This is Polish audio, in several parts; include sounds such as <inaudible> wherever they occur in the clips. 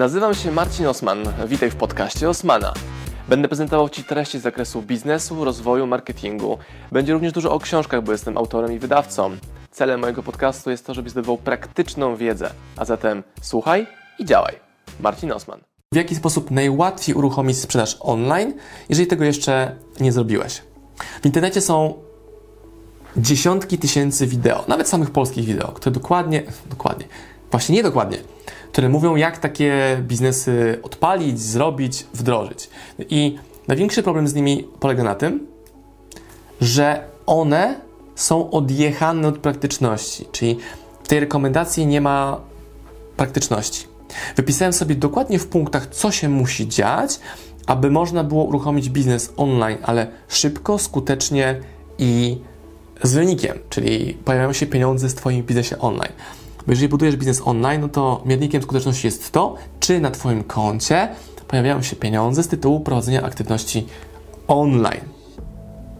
Nazywam się Marcin Osman. Witaj w podcaście Osmana. Będę prezentował Ci treści z zakresu biznesu, rozwoju, marketingu. Będzie również dużo o książkach, bo jestem autorem i wydawcą. Celem mojego podcastu jest to, żebyś zdobywał praktyczną wiedzę. A zatem słuchaj i działaj. Marcin Osman. W jaki sposób najłatwiej uruchomić sprzedaż online, jeżeli tego jeszcze nie zrobiłeś? W internecie są dziesiątki tysięcy wideo, nawet samych polskich wideo, które dokładnie, dokładnie, właśnie nie dokładnie, które mówią, jak takie biznesy odpalić, zrobić, wdrożyć. I największy problem z nimi polega na tym, że one są odjechane od praktyczności, czyli w tej rekomendacji nie ma praktyczności. Wypisałem sobie dokładnie w punktach, co się musi dziać, aby można było uruchomić biznes online, ale szybko, skutecznie i z wynikiem, czyli pojawiają się pieniądze w Twoim biznesie online. Bo jeżeli budujesz biznes online, no to miernikiem skuteczności jest to, czy na Twoim koncie pojawiają się pieniądze z tytułu prowadzenia aktywności online.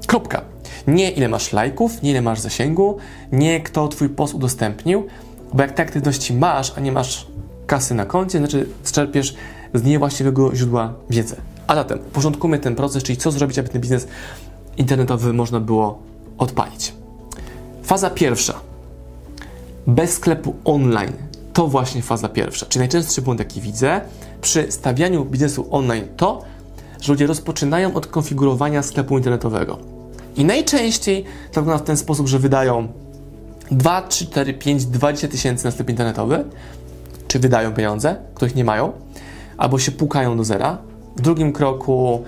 Kropka. Nie ile masz lajków, nie ile masz zasięgu, nie kto Twój post udostępnił, bo jak te aktywności masz, a nie masz kasy na koncie, znaczy czerpiesz z niewłaściwego źródła wiedzy. A zatem porządkujmy ten proces, czyli co zrobić, aby ten biznes internetowy można było odpalić. Faza pierwsza. Bez sklepu online. To właśnie faza pierwsza. Czyli najczęstszy błąd, jaki widzę przy stawianiu biznesu online, to, że ludzie rozpoczynają od konfigurowania sklepu internetowego. I najczęściej to wygląda w ten sposób, że wydają 2, 3, 4, 5, 20 tysięcy na sklep internetowy, czy wydają pieniądze, których nie mają, albo się pukają do zera. W drugim kroku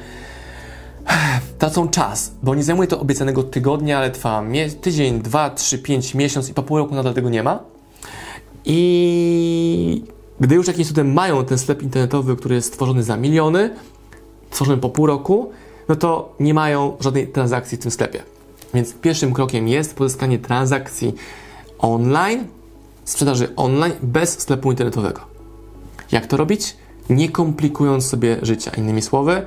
tracą czas, bo nie zajmuje to obiecanego tygodnia, ale trwa tydzień, dwa, trzy, pięć, miesiąc i po pół roku nadal tego nie ma. I gdy już jakimś cudem mają ten sklep internetowy, który jest stworzony za miliony, stworzony po pół roku, no to nie mają żadnej transakcji w tym sklepie. Więc pierwszym krokiem jest pozyskanie transakcji online, sprzedaży online bez sklepu internetowego. Jak to robić? Nie komplikując sobie życia. Innymi słowy,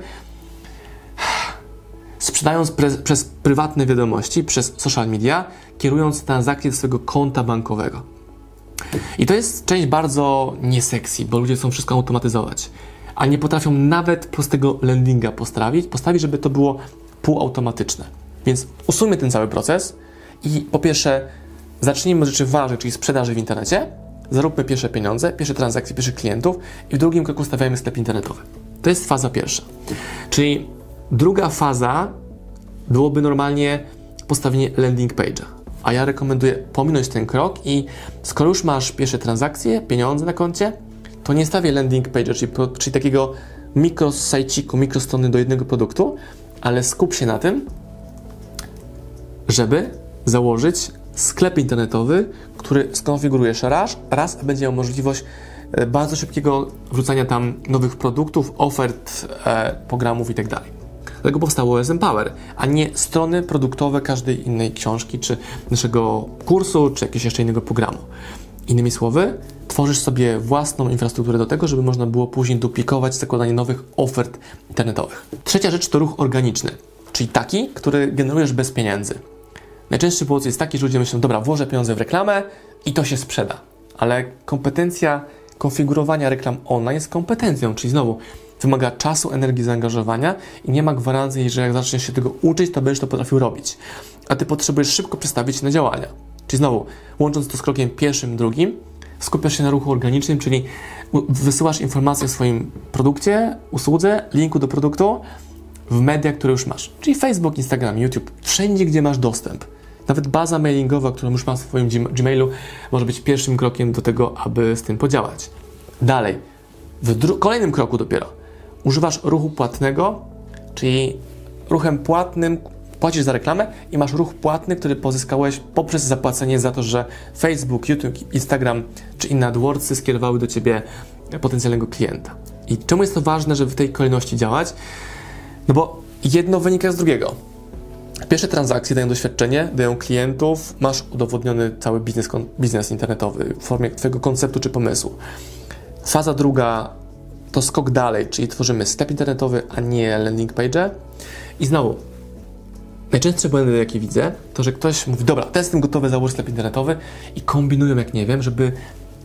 sprzedając pre, przez prywatne wiadomości, przez social media, kierując transakcje do swojego konta bankowego. I to jest część bardzo niesexy, bo ludzie chcą wszystko automatyzować, a nie potrafią nawet prostego landinga postawić, postawić, żeby to było półautomatyczne. Więc usuńmy ten cały proces i po pierwsze zacznijmy od rzeczy ważnych, czyli sprzedaży w internecie, zaróbmy pierwsze pieniądze, pierwsze transakcje, pierwszych klientów i w drugim kroku stawiamy sklep internetowy. To jest faza pierwsza. Czyli Druga faza byłoby normalnie postawienie landing page'a. A ja rekomenduję pominąć ten krok i skoro już masz pierwsze transakcje, pieniądze na koncie, to nie stawię landing page'a, czyli, czyli takiego mikrosajciku, mikrostrony do jednego produktu, ale skup się na tym, żeby założyć sklep internetowy, który skonfigurujesz raz, raz będzie miał możliwość e, bardzo szybkiego wrzucania tam nowych produktów, ofert, e, programów itd. Dlatego powstało SM Power, a nie strony produktowe każdej innej książki, czy naszego kursu, czy jakiegoś jeszcze innego programu. Innymi słowy, tworzysz sobie własną infrastrukturę do tego, żeby można było później duplikować zakładanie nowych ofert internetowych. Trzecia rzecz to ruch organiczny, czyli taki, który generujesz bez pieniędzy. Najczęstszy błąd jest taki, że ludzie myślą, dobra, włożę pieniądze w reklamę i to się sprzeda. Ale kompetencja konfigurowania reklam online jest kompetencją, czyli znowu wymaga czasu, energii, zaangażowania i nie ma gwarancji, że jak zaczniesz się tego uczyć, to będziesz to potrafił robić. A ty potrzebujesz szybko przestawić się na działania. Czyli znowu, łącząc to z krokiem pierwszym, drugim, skupiasz się na ruchu organicznym, czyli wysyłasz informacje o swoim produkcie, usłudze, linku do produktu w media, które już masz. Czyli Facebook, Instagram, YouTube, wszędzie, gdzie masz dostęp. Nawet baza mailingowa, którą już masz w swoim Gmailu, może być pierwszym krokiem do tego, aby z tym podziałać. Dalej, w kolejnym kroku dopiero używasz ruchu płatnego, czyli ruchem płatnym płacisz za reklamę i masz ruch płatny, który pozyskałeś poprzez zapłacenie za to, że Facebook, YouTube, Instagram czy inne AdWordsy skierowały do Ciebie potencjalnego klienta. I czemu jest to ważne, żeby w tej kolejności działać? No bo jedno wynika z drugiego. Pierwsze transakcje dają doświadczenie, dają klientów, masz udowodniony cały biznes, biznes internetowy w formie Twojego konceptu czy pomysłu. Faza druga to skok dalej, czyli tworzymy sklep internetowy, a nie landing page. I znowu, najczęstsze błędy, jakie widzę, to że ktoś mówi, dobra, teraz jestem gotowy założyć sklep internetowy i kombinują, jak nie wiem, żeby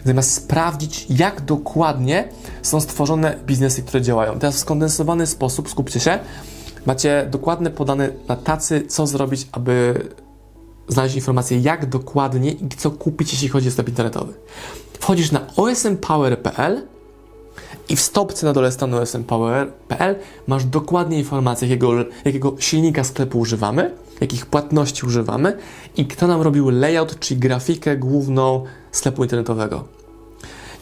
zamiast sprawdzić, jak dokładnie są stworzone biznesy, które działają. Teraz w skondensowany sposób, skupcie się, macie dokładne podane na tacy, co zrobić, aby znaleźć informację, jak dokładnie i co kupić, jeśli chodzi o sklep internetowy. Wchodzisz na osmpower.pl i w stopce na dole strony osmpower.pl masz dokładnie informację, jakiego, jakiego silnika sklepu używamy, jakich płatności używamy i kto nam robił layout, czyli grafikę główną sklepu internetowego.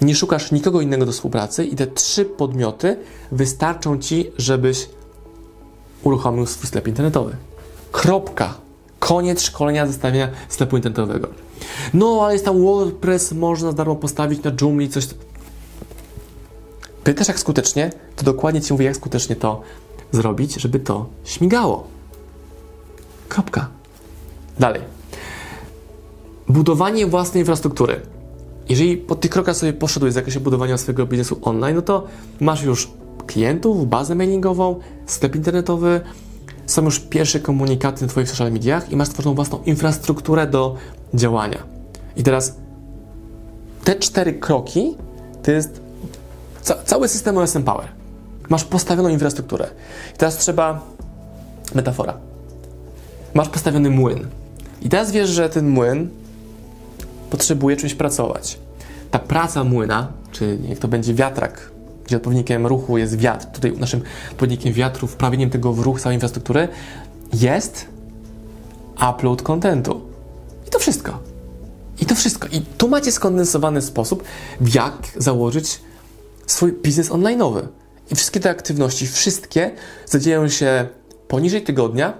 Nie szukasz nikogo innego do współpracy i te trzy podmioty wystarczą Ci, żebyś uruchomił swój sklep internetowy. Kropka. Koniec szkolenia zestawienia sklepu internetowego. No, ale jest tam WordPress, można za darmo postawić na Joomla coś. Pytasz jak skutecznie, to dokładnie Ci mówię, jak skutecznie to zrobić, żeby to śmigało. Kropka. Dalej. Budowanie własnej infrastruktury. Jeżeli po tych krokach sobie poszedłeś w zakresie budowania swojego biznesu online, no to masz już klientów, bazę mailingową, sklep internetowy, są już pierwsze komunikaty na Twoich social mediach i masz stworzoną własną infrastrukturę do działania. I teraz te cztery kroki to jest ca cały system OSM Power. Masz postawioną infrastrukturę. I teraz trzeba metafora. Masz postawiony młyn. I teraz wiesz, że ten młyn potrzebuje czymś pracować. Ta praca młyna, czy niech to będzie wiatrak, gdzie odpowiednikiem ruchu jest wiatr, tutaj naszym odpowiednikiem wiatru, wprawieniem tego w ruch całej infrastruktury jest upload contentu. I to wszystko. I to wszystko. I tu macie skondensowany sposób, jak założyć swój biznes online'owy. I wszystkie te aktywności, wszystkie zadzieją się poniżej tygodnia,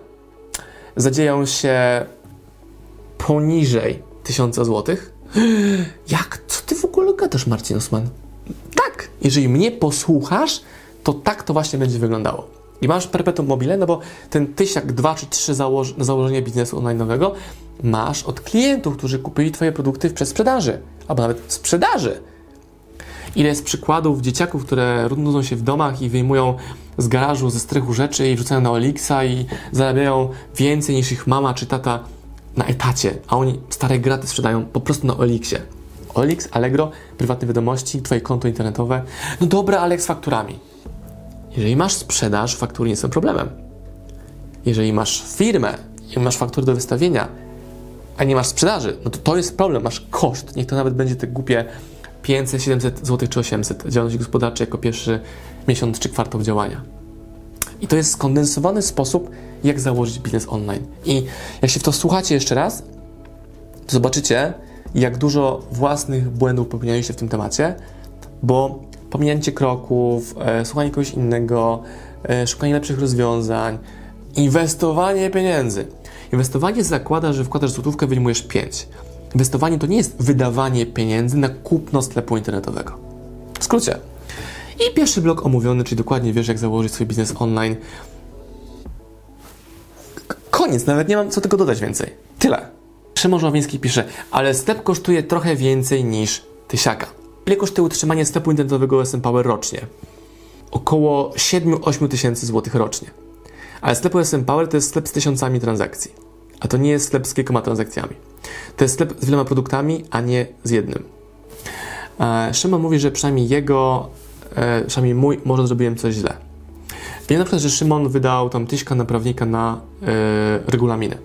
zadzieją się poniżej 1000 zł. Jak? Co ty w ogóle gadasz, Marcin Osman? Tak, jeżeli mnie posłuchasz, to tak to właśnie będzie wyglądało. I masz perpetuum mobile, no bo ten tysiak, dwa czy trzy założ na założenie biznesu online'owego masz od klientów, którzy kupili Twoje produkty w przedsprzedaży, albo nawet w sprzedaży. Ile jest przykładów dzieciaków, które nudzą się w domach i wyjmują z garażu, ze strychu rzeczy i wrzucają na Olixa i zarabiają więcej niż ich mama czy tata na etacie, a oni stare graty sprzedają po prostu na Olixie. Olix, Allegro, prywatne wiadomości, Twoje konto internetowe. No dobra, ale z fakturami? Jeżeli masz sprzedaż, faktury nie są problemem. Zjeżeli masz firmę i masz faktury do wystawienia, a nie masz sprzedaży, no to to jest problem, masz koszt. Niech to nawet będzie te głupie 500, 700 zł czy 800 działalności gospodarczej jako pierwszy miesiąc czy kwartał działania. I to jest skondensowany sposób, jak założyć biznes online. I jak się w to słuchacie jeszcze raz, to zobaczycie, jak dużo własnych błędów popełnialiście w tym temacie, bo pominięcie kroków, e, słuchanie kogoś innego, e, szukanie lepszych rozwiązań, inwestowanie pieniędzy. Inwestowanie zakłada, że wkładasz złotówkę, wyjmujesz 5. Inwestowanie to nie jest wydawanie pieniędzy na kupno sklepu internetowego. W skrócie. I pierwszy blok omówiony, czyli dokładnie wiesz, jak założyć swój biznes online. Koniec, nawet nie mam co tego dodać więcej. Tyle. Szymon Żławiński pisze, ale sklep kosztuje trochę więcej niż tysiaka. Ile kosztuje utrzymanie sklepu internetowego SM Power rocznie? Około 7-8 tysięcy złotych rocznie. Ale sklep SM Power to jest sklep z tysiącami transakcji. A to nie jest sklep z kilkoma transakcjami. To jest sklep z wieloma produktami, a nie z jednym. E, Szymon mówi, że przynajmniej jego, e, przynajmniej mój, może zrobiłem coś źle. Wiem na przykład, że Szymon wydał tam tyśka na prawnika na e, regulaminy.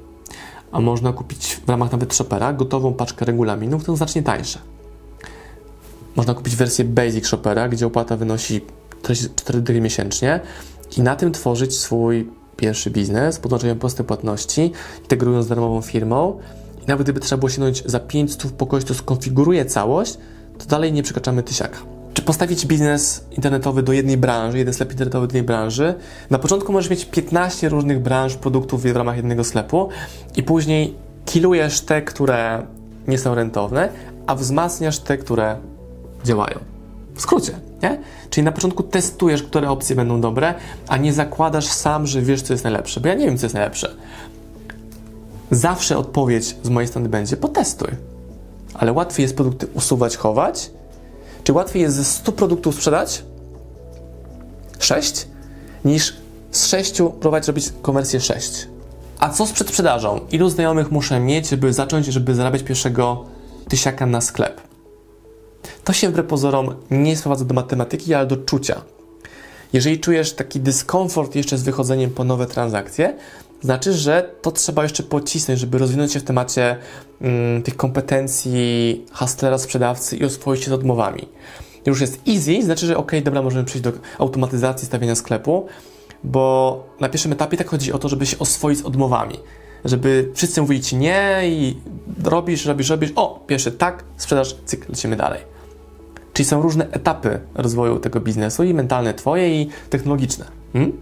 A można kupić w ramach nawet Shopera gotową paczkę regulaminów, to znacznie tańsze. Można kupić wersję Basic Shopera, gdzie opłata wynosi 4 dychy miesięcznie i na tym tworzyć swój pierwszy biznes, podłączają proste płatności, integrując z darmową firmą. I nawet gdyby trzeba było sięgnąć za 500 po kogoś, skonfiguruje całość, to dalej nie przekraczamy tysiaka. Czy postawić biznes internetowy do jednej branży, jeden sklep internetowy do jednej branży? Na początku możesz mieć 15 różnych branż, produktów w ramach jednego sklepu i później kilujesz te, które nie są rentowne, a wzmacniasz te, które działają. W skrócie, nie? Czyli na początku testujesz, które opcje będą dobre, a nie zakładasz sam, że wiesz, co jest najlepsze, bo ja nie wiem, co jest najlepsze. Zawsze odpowiedź z mojej strony będzie potestuj. Ale łatwiej jest produkty usuwać, chować, czy łatwiej jest ze 100 produktów sprzedać 6, niż z 6 próbować robić konwersję 6. A co z przedsprzedażą? Ilu znajomych muszę mieć, żeby zacząć, żeby zarabiać pierwszego tysiaka na sklep? To się wbrew pozorom nie sprowadza do matematyki, ale do czucia. Jeżeli czujesz taki dyskomfort jeszcze z wychodzeniem po nowe transakcje, znaczy, że to trzeba jeszcze pocisnąć, żeby rozwinąć się w temacie mm, tych kompetencji hustlera, sprzedawcy i oswoić się z odmowami. Już jest easy, znaczy, że ok, dobra, możemy przejść do automatyzacji stawiania sklepu, bo na pierwszym etapie tak chodzi o to, żeby się oswoić z odmowami. Żeby wszyscy mówili ci nie i robisz, robisz, robisz. O, pierwszy tak, sprzedaż, cyk, lecimy dalej. Czyli są różne etapy rozwoju tego biznesu i mentalne twoje i technologiczne. Hmm?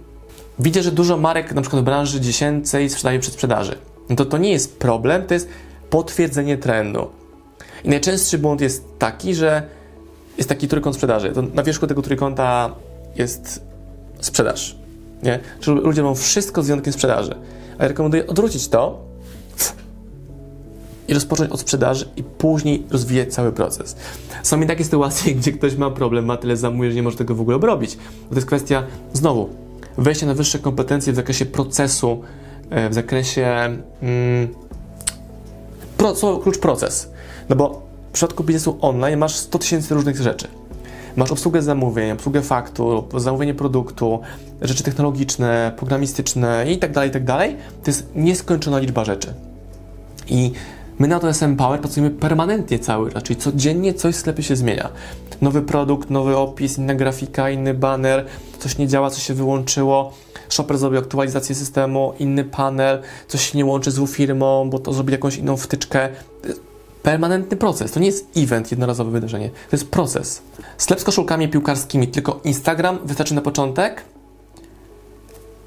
Widzę, że dużo marek, na przykład w branży dziesięcej, sprzedaje przed sprzedaży. No to to nie jest problem, to jest potwierdzenie trendu. I najczęstszy błąd jest taki, że jest taki trójkąt sprzedaży. To na wierzchu tego trójkąta jest sprzedaż. Nie? Czyli ludzie mają wszystko z wyjątkiem sprzedaży. A ja rekomenduję odwrócić to i rozpocząć od sprzedaży i później rozwijać cały proces. Są mi takie sytuacje, <laughs> gdzie ktoś ma problem, ma tyle zamówień, że nie może tego w ogóle obrobić. Bo to jest kwestia, znowu, wejścia na wyższe kompetencje w zakresie procesu, e, w zakresie mm, pro, co, klucz proces. No bo w przypadku biznesu online masz 100 tysięcy różnych rzeczy. Masz obsługę zamówień, obsługę faktur, zamówienie produktu, rzeczy technologiczne, programistyczne i tak dalej, i tak. To jest nieskończona liczba rzeczy. I my na to SM Power pracujemy permanentnie cały czas, czyli codziennie coś w sklepie się zmienia. Nowy produkt, nowy opis, inna grafika, inny banner, coś nie działa, coś się wyłączyło. Shopper zrobił aktualizację systemu, inny panel, coś się nie łączy z firmą, bo to zrobi jakąś inną wtyczkę permanentny proces. To nie jest event, jednorazowe wydarzenie. To jest proces. Sklep z koszulkami piłkarskimi, tylko Instagram wystarczy na początek?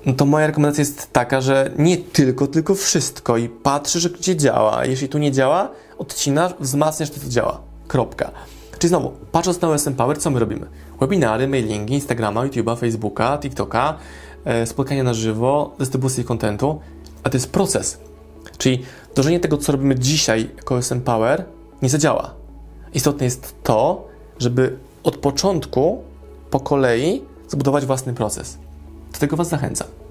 No to moja rekomendacja jest taka, że nie tylko, tylko wszystko i patrzysz, gdzie działa. Jeśli tu nie działa, odcinasz, wzmacniasz to, co działa. Kropka. Czyli znowu, patrząc na OSM Power, co my robimy? Webinary, mailingi, Instagrama, YouTube'a, Facebooka, TikToka, e, spotkania na żywo, dystrybucję kontentu, a to jest proces. Czyli wdrożenie tego, co robimy dzisiaj jako SM Power, nie zadziała. Istotne jest to, żeby od początku po kolei zbudować własny proces. Do tego Was zachęcam.